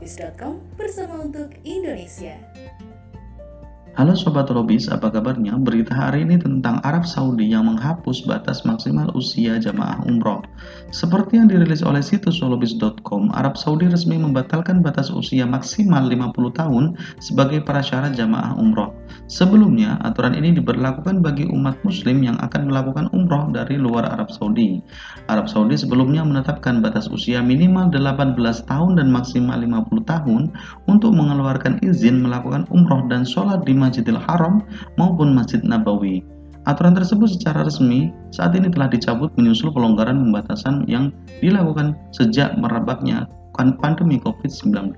telopis.com bersama untuk Indonesia. Halo Sobat Lobis, apa kabarnya? Berita hari ini tentang Arab Saudi yang menghapus batas maksimal usia jamaah umroh. Seperti yang dirilis oleh situs solobis.com, Arab Saudi resmi membatalkan batas usia maksimal 50 tahun sebagai prasyarat jamaah umroh. Sebelumnya, aturan ini diberlakukan bagi umat muslim yang akan melakukan umroh dari luar Arab Saudi. Arab Saudi sebelumnya menetapkan batas usia minimal 18 tahun dan maksimal 50 tahun untuk mengeluarkan izin melakukan umroh dan sholat di Masjidil Haram maupun Masjid Nabawi. Aturan tersebut secara resmi saat ini telah dicabut menyusul pelonggaran pembatasan yang dilakukan sejak merebaknya pandemi COVID-19.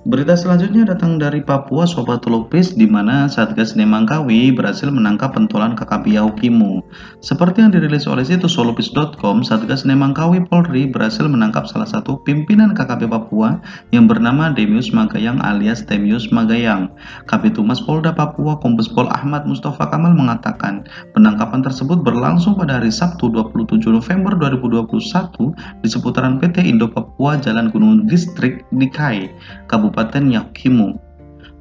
Berita selanjutnya datang dari Papua Sobat Lopis di mana Satgas Nemangkawi berhasil menangkap pentolan KKP Yahukimu. Seperti yang dirilis oleh situs solopis.com, Satgas Nemangkawi Polri berhasil menangkap salah satu pimpinan KKP Papua yang bernama Demius Magayang alias Temius Magayang. Kapitumas Polda Papua Kombes Pol Ahmad Mustafa Kamal mengatakan, penangkapan tersebut berlangsung pada hari Sabtu 27 November 2021 di seputaran PT Indo Papua Jalan Gunung Distrik Dikai, Kabupaten Kabupaten Yahukimu.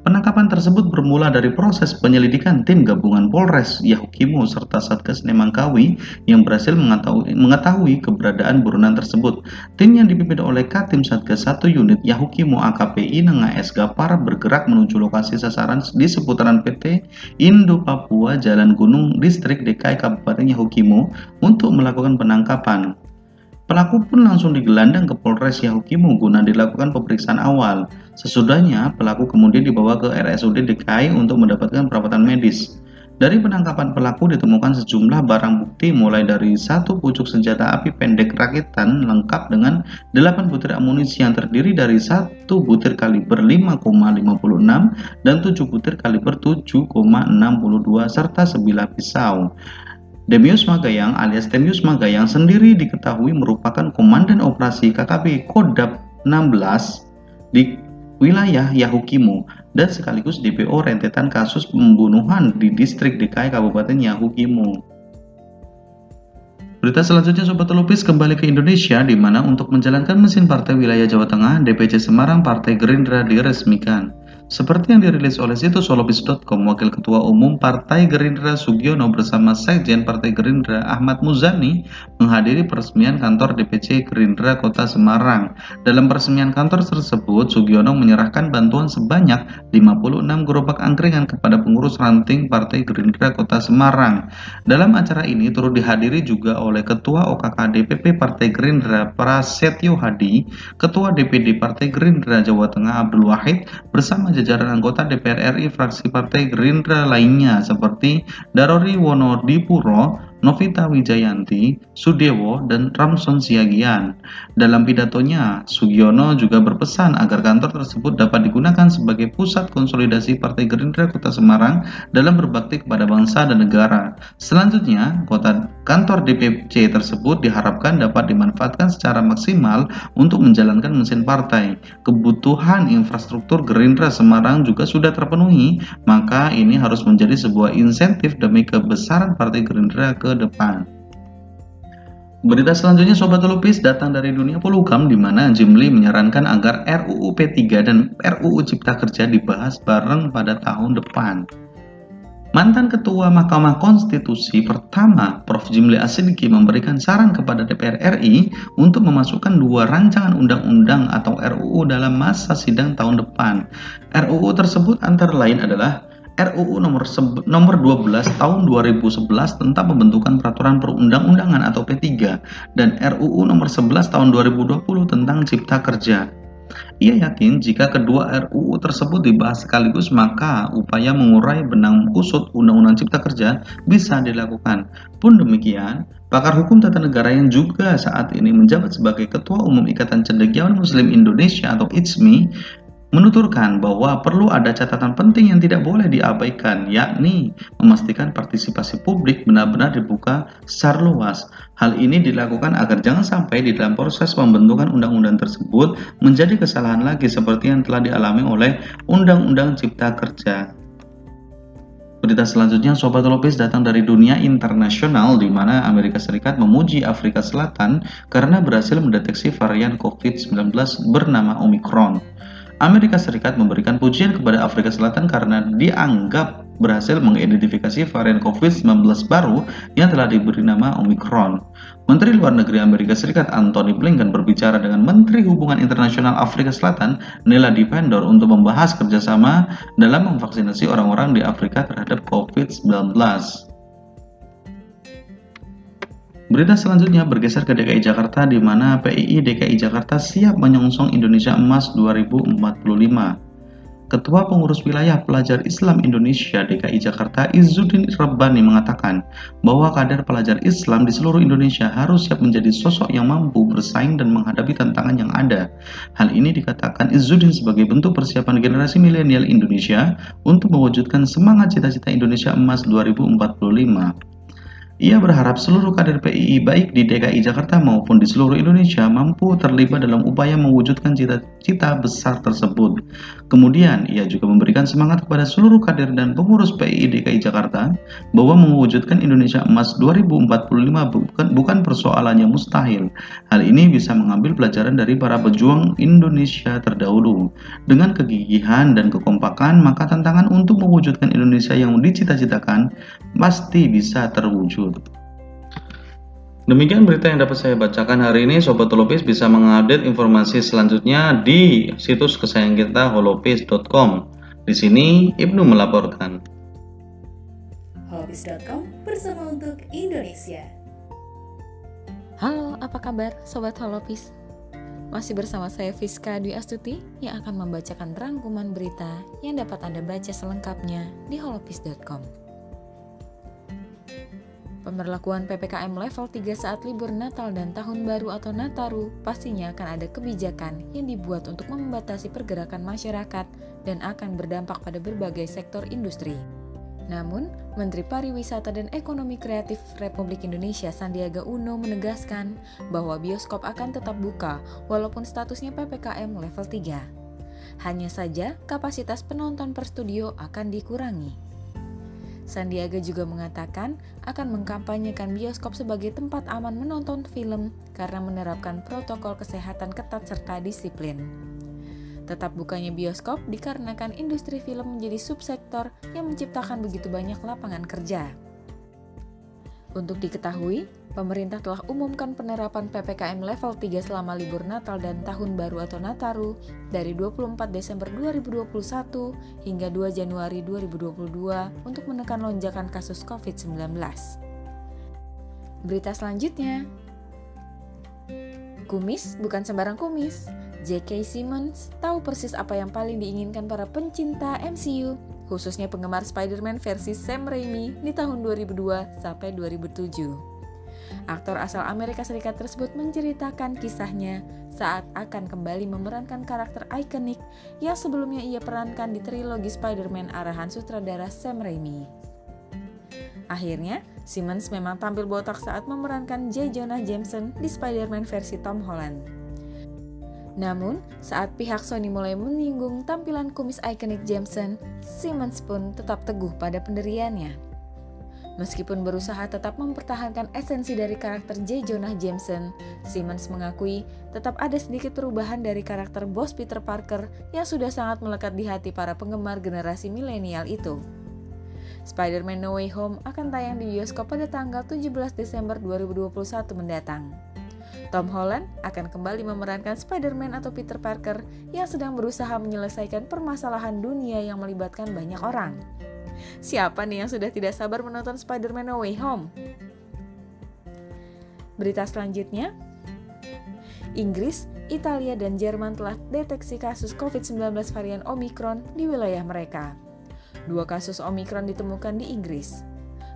Penangkapan tersebut bermula dari proses penyelidikan tim gabungan Polres Yahukimu serta Satgas Nemangkawi yang berhasil mengetahui, mengetahui keberadaan buronan tersebut. Tim yang dipimpin oleh Katim Satgas 1 unit Yahukimu AKPI Nenga S Gapar bergerak menuju lokasi sasaran di seputaran PT Indo Papua Jalan Gunung Distrik DKI Kabupaten Yahukimu untuk melakukan penangkapan. Pelaku pun langsung digelandang ke Polres Yahukimu guna dilakukan pemeriksaan awal. Sesudahnya, pelaku kemudian dibawa ke RSUD DKI untuk mendapatkan perawatan medis. Dari penangkapan pelaku ditemukan sejumlah barang bukti mulai dari satu pucuk senjata api pendek rakitan lengkap dengan 8 butir amunisi yang terdiri dari satu butir kaliber 5,56 dan 7 butir kaliber 7,62 serta sebilah pisau. Demius Magayang alias Demius Magayang sendiri diketahui merupakan komandan operasi KKP Kodap 16 di wilayah Yahukimo dan sekaligus DPO rentetan kasus pembunuhan di distrik DKI Kabupaten Yahukimo. Berita selanjutnya Sobat Lupis kembali ke Indonesia di mana untuk menjalankan mesin partai wilayah Jawa Tengah DPC Semarang Partai Gerindra diresmikan. Seperti yang dirilis oleh situs solobis.com, Wakil Ketua Umum Partai Gerindra Sugiono bersama Sekjen Partai Gerindra Ahmad Muzani menghadiri peresmian kantor DPC Gerindra Kota Semarang. Dalam peresmian kantor tersebut, Sugiono menyerahkan bantuan sebanyak 56 gerobak angkringan kepada pengurus ranting Partai Gerindra Kota Semarang. Dalam acara ini turut dihadiri juga oleh Ketua OKK DPP Partai Gerindra Prasetyo Hadi, Ketua DPD Partai Gerindra Jawa Tengah Abdul Wahid bersama jajaran anggota DPR RI fraksi Partai Gerindra lainnya seperti Darori Wonodipuro, Novita Wijayanti, Sudewo, dan Ramson Siagian. Dalam pidatonya, Sugiono juga berpesan agar kantor tersebut dapat digunakan sebagai pusat konsolidasi Partai Gerindra Kota Semarang dalam berbakti kepada bangsa dan negara. Selanjutnya, kota kantor DPC tersebut diharapkan dapat dimanfaatkan secara maksimal untuk menjalankan mesin partai. Kebutuhan infrastruktur Gerindra Semarang juga sudah terpenuhi, maka ini harus menjadi sebuah insentif demi kebesaran Partai Gerindra ke depan. Berita selanjutnya Sobat Lupis datang dari dunia polhukam di mana Jimli menyarankan agar RUU P3 dan RUU Cipta Kerja dibahas bareng pada tahun depan. Mantan Ketua Mahkamah Konstitusi pertama, Prof. Jimli Asidiki memberikan saran kepada DPR RI untuk memasukkan dua rancangan undang-undang atau RUU dalam masa sidang tahun depan. RUU tersebut antara lain adalah RUU nomor, nomor 12 tahun 2011 tentang pembentukan peraturan perundang-undangan atau P3 dan RUU nomor 11 tahun 2020 tentang cipta kerja. Ia yakin jika kedua RUU tersebut dibahas sekaligus maka upaya mengurai benang kusut Undang-Undang Cipta Kerja bisa dilakukan. Pun demikian, pakar hukum tata negara yang juga saat ini menjabat sebagai Ketua Umum Ikatan Cendekiawan Muslim Indonesia atau ICMI menuturkan bahwa perlu ada catatan penting yang tidak boleh diabaikan, yakni memastikan partisipasi publik benar-benar dibuka secara luas. Hal ini dilakukan agar jangan sampai di dalam proses pembentukan undang-undang tersebut menjadi kesalahan lagi seperti yang telah dialami oleh Undang-Undang Cipta Kerja Berita selanjutnya, Sobat Lopez datang dari dunia internasional di mana Amerika Serikat memuji Afrika Selatan karena berhasil mendeteksi varian COVID-19 bernama Omicron. Amerika Serikat memberikan pujian kepada Afrika Selatan karena dianggap berhasil mengidentifikasi varian COVID-19 baru yang telah diberi nama Omicron. Menteri Luar Negeri Amerika Serikat Anthony Blinken berbicara dengan Menteri Hubungan Internasional Afrika Selatan Nela Dipendor untuk membahas kerjasama dalam memvaksinasi orang-orang di Afrika terhadap COVID-19. Berita selanjutnya bergeser ke DKI Jakarta di mana PII DKI Jakarta siap menyongsong Indonesia Emas 2045. Ketua Pengurus Wilayah Pelajar Islam Indonesia DKI Jakarta Izzuddin Rabbani mengatakan bahwa kader pelajar Islam di seluruh Indonesia harus siap menjadi sosok yang mampu bersaing dan menghadapi tantangan yang ada. Hal ini dikatakan Izzuddin sebagai bentuk persiapan generasi milenial Indonesia untuk mewujudkan semangat cita-cita Indonesia Emas 2045. Ia berharap seluruh kader PII baik di DKI Jakarta maupun di seluruh Indonesia mampu terlibat dalam upaya mewujudkan cita-cita besar tersebut. Kemudian, ia juga memberikan semangat kepada seluruh kader dan pengurus PII DKI Jakarta bahwa mewujudkan Indonesia Emas 2045 bukan, bukan persoalannya mustahil. Hal ini bisa mengambil pelajaran dari para pejuang Indonesia terdahulu. Dengan kegigihan dan kekompakan, maka tantangan untuk mewujudkan Indonesia yang dicita-citakan pasti bisa terwujud. Demikian berita yang dapat saya bacakan hari ini. Sobat Holopis bisa mengupdate informasi selanjutnya di situs kesayangan kita holopis.com. Di sini Ibnu melaporkan. Holopis.com bersama untuk Indonesia. Halo, apa kabar Sobat Holopis? Masih bersama saya Fiska Dwi Astuti yang akan membacakan rangkuman berita yang dapat Anda baca selengkapnya di holopis.com. Pemberlakuan PPKM level 3 saat libur Natal dan Tahun Baru atau Nataru pastinya akan ada kebijakan yang dibuat untuk membatasi pergerakan masyarakat dan akan berdampak pada berbagai sektor industri. Namun, Menteri Pariwisata dan Ekonomi Kreatif Republik Indonesia Sandiaga Uno menegaskan bahwa bioskop akan tetap buka walaupun statusnya PPKM level 3. Hanya saja kapasitas penonton per studio akan dikurangi. Sandiaga juga mengatakan akan mengkampanyekan bioskop sebagai tempat aman menonton film karena menerapkan protokol kesehatan ketat serta disiplin. Tetap bukanya bioskop dikarenakan industri film menjadi subsektor yang menciptakan begitu banyak lapangan kerja. Untuk diketahui, pemerintah telah umumkan penerapan PPKM level 3 selama libur Natal dan Tahun Baru atau Nataru dari 24 Desember 2021 hingga 2 Januari 2022 untuk menekan lonjakan kasus COVID-19. Berita selanjutnya, Kumis bukan sembarang kumis. J.K. Simmons tahu persis apa yang paling diinginkan para pencinta MCU khususnya penggemar Spider-Man versi Sam Raimi di tahun 2002 sampai 2007. Aktor asal Amerika Serikat tersebut menceritakan kisahnya saat akan kembali memerankan karakter ikonik yang sebelumnya ia perankan di trilogi Spider-Man arahan sutradara Sam Raimi. Akhirnya, Simmons memang tampil botak saat memerankan J. Jonah Jameson di Spider-Man versi Tom Holland. Namun, saat pihak Sony mulai menyinggung tampilan kumis ikonik Jameson, Simmons pun tetap teguh pada pendiriannya. Meskipun berusaha tetap mempertahankan esensi dari karakter J. Jonah Jameson, Simmons mengakui tetap ada sedikit perubahan dari karakter bos Peter Parker yang sudah sangat melekat di hati para penggemar generasi milenial itu. Spider-Man No Way Home akan tayang di bioskop pada tanggal 17 Desember 2021 mendatang. Tom Holland akan kembali memerankan Spider-Man atau Peter Parker yang sedang berusaha menyelesaikan permasalahan dunia yang melibatkan banyak orang. Siapa nih yang sudah tidak sabar menonton Spider-Man No Way Home? Berita selanjutnya, Inggris, Italia, dan Jerman telah deteksi kasus COVID-19 varian Omicron di wilayah mereka. Dua kasus Omicron ditemukan di Inggris.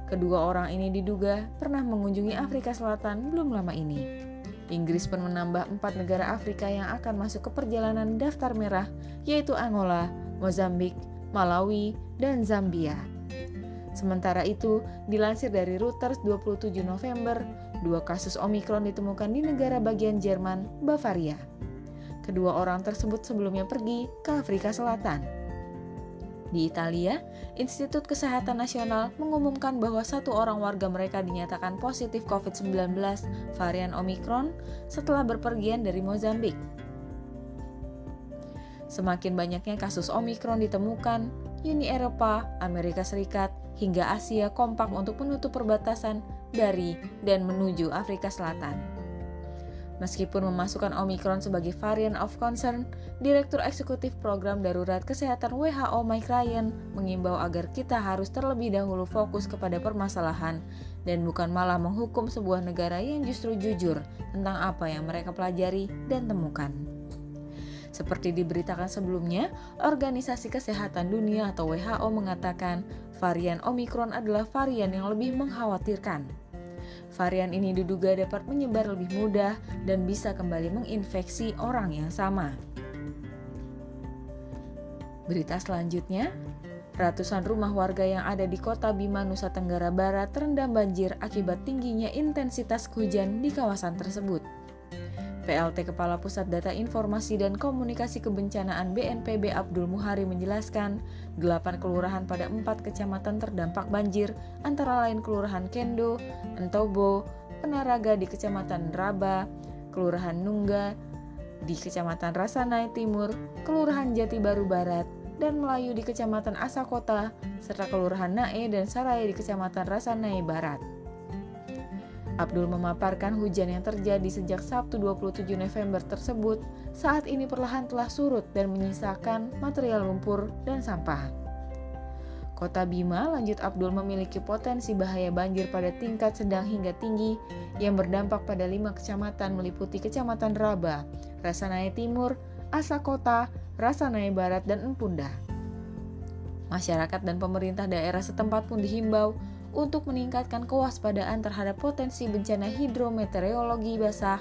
Kedua orang ini diduga pernah mengunjungi Afrika Selatan belum lama ini. Inggris pun menambah empat negara Afrika yang akan masuk ke perjalanan daftar merah, yaitu Angola, Mozambik, Malawi, dan Zambia. Sementara itu, dilansir dari Reuters 27 November, dua kasus Omikron ditemukan di negara bagian Jerman, Bavaria. Kedua orang tersebut sebelumnya pergi ke Afrika Selatan. Di Italia, Institut Kesehatan Nasional mengumumkan bahwa satu orang warga mereka dinyatakan positif COVID-19 varian Omicron setelah berpergian dari Mozambik. Semakin banyaknya kasus Omicron ditemukan, Uni Eropa, Amerika Serikat, hingga Asia kompak untuk menutup perbatasan dari dan menuju Afrika Selatan. Meskipun memasukkan Omicron sebagai varian of concern, Direktur Eksekutif Program Darurat Kesehatan WHO Mike Ryan mengimbau agar kita harus terlebih dahulu fokus kepada permasalahan dan bukan malah menghukum sebuah negara yang justru jujur tentang apa yang mereka pelajari dan temukan. Seperti diberitakan sebelumnya, Organisasi Kesehatan Dunia atau WHO mengatakan varian Omicron adalah varian yang lebih mengkhawatirkan. Varian ini diduga dapat menyebar lebih mudah dan bisa kembali menginfeksi orang yang sama. Berita selanjutnya, ratusan rumah warga yang ada di kota Bima, Nusa Tenggara Barat terendam banjir akibat tingginya intensitas hujan di kawasan tersebut. PLT Kepala Pusat Data Informasi dan Komunikasi Kebencanaan BNPB Abdul Muhari menjelaskan, 8 kelurahan pada 4 kecamatan terdampak banjir, antara lain Kelurahan Kendo, Entobo, Penaraga di Kecamatan Raba, Kelurahan Nungga di Kecamatan Rasanai Timur, Kelurahan Jati Baru Barat, dan Melayu di Kecamatan Asakota, serta Kelurahan Nae dan Saraya di Kecamatan Rasanai Barat. Abdul memaparkan hujan yang terjadi sejak Sabtu 27 November tersebut saat ini perlahan telah surut dan menyisakan material lumpur dan sampah. Kota Bima, lanjut Abdul memiliki potensi bahaya banjir pada tingkat sedang hingga tinggi yang berdampak pada lima kecamatan meliputi Kecamatan Raba, Rasanaya Timur, Asakota, Rasanaya Barat, dan Empunda. Masyarakat dan pemerintah daerah setempat pun dihimbau untuk meningkatkan kewaspadaan terhadap potensi bencana hidrometeorologi basah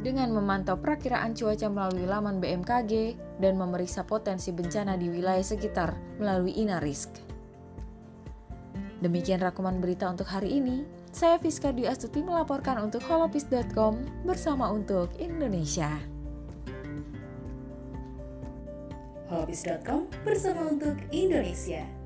dengan memantau perakiraan cuaca melalui laman BMKG dan memeriksa potensi bencana di wilayah sekitar melalui Inarisk. Demikian rakaman berita untuk hari ini. Saya Fiska Dwi Astuti melaporkan untuk holopis.com bersama untuk Indonesia. Holopis.com bersama untuk Indonesia.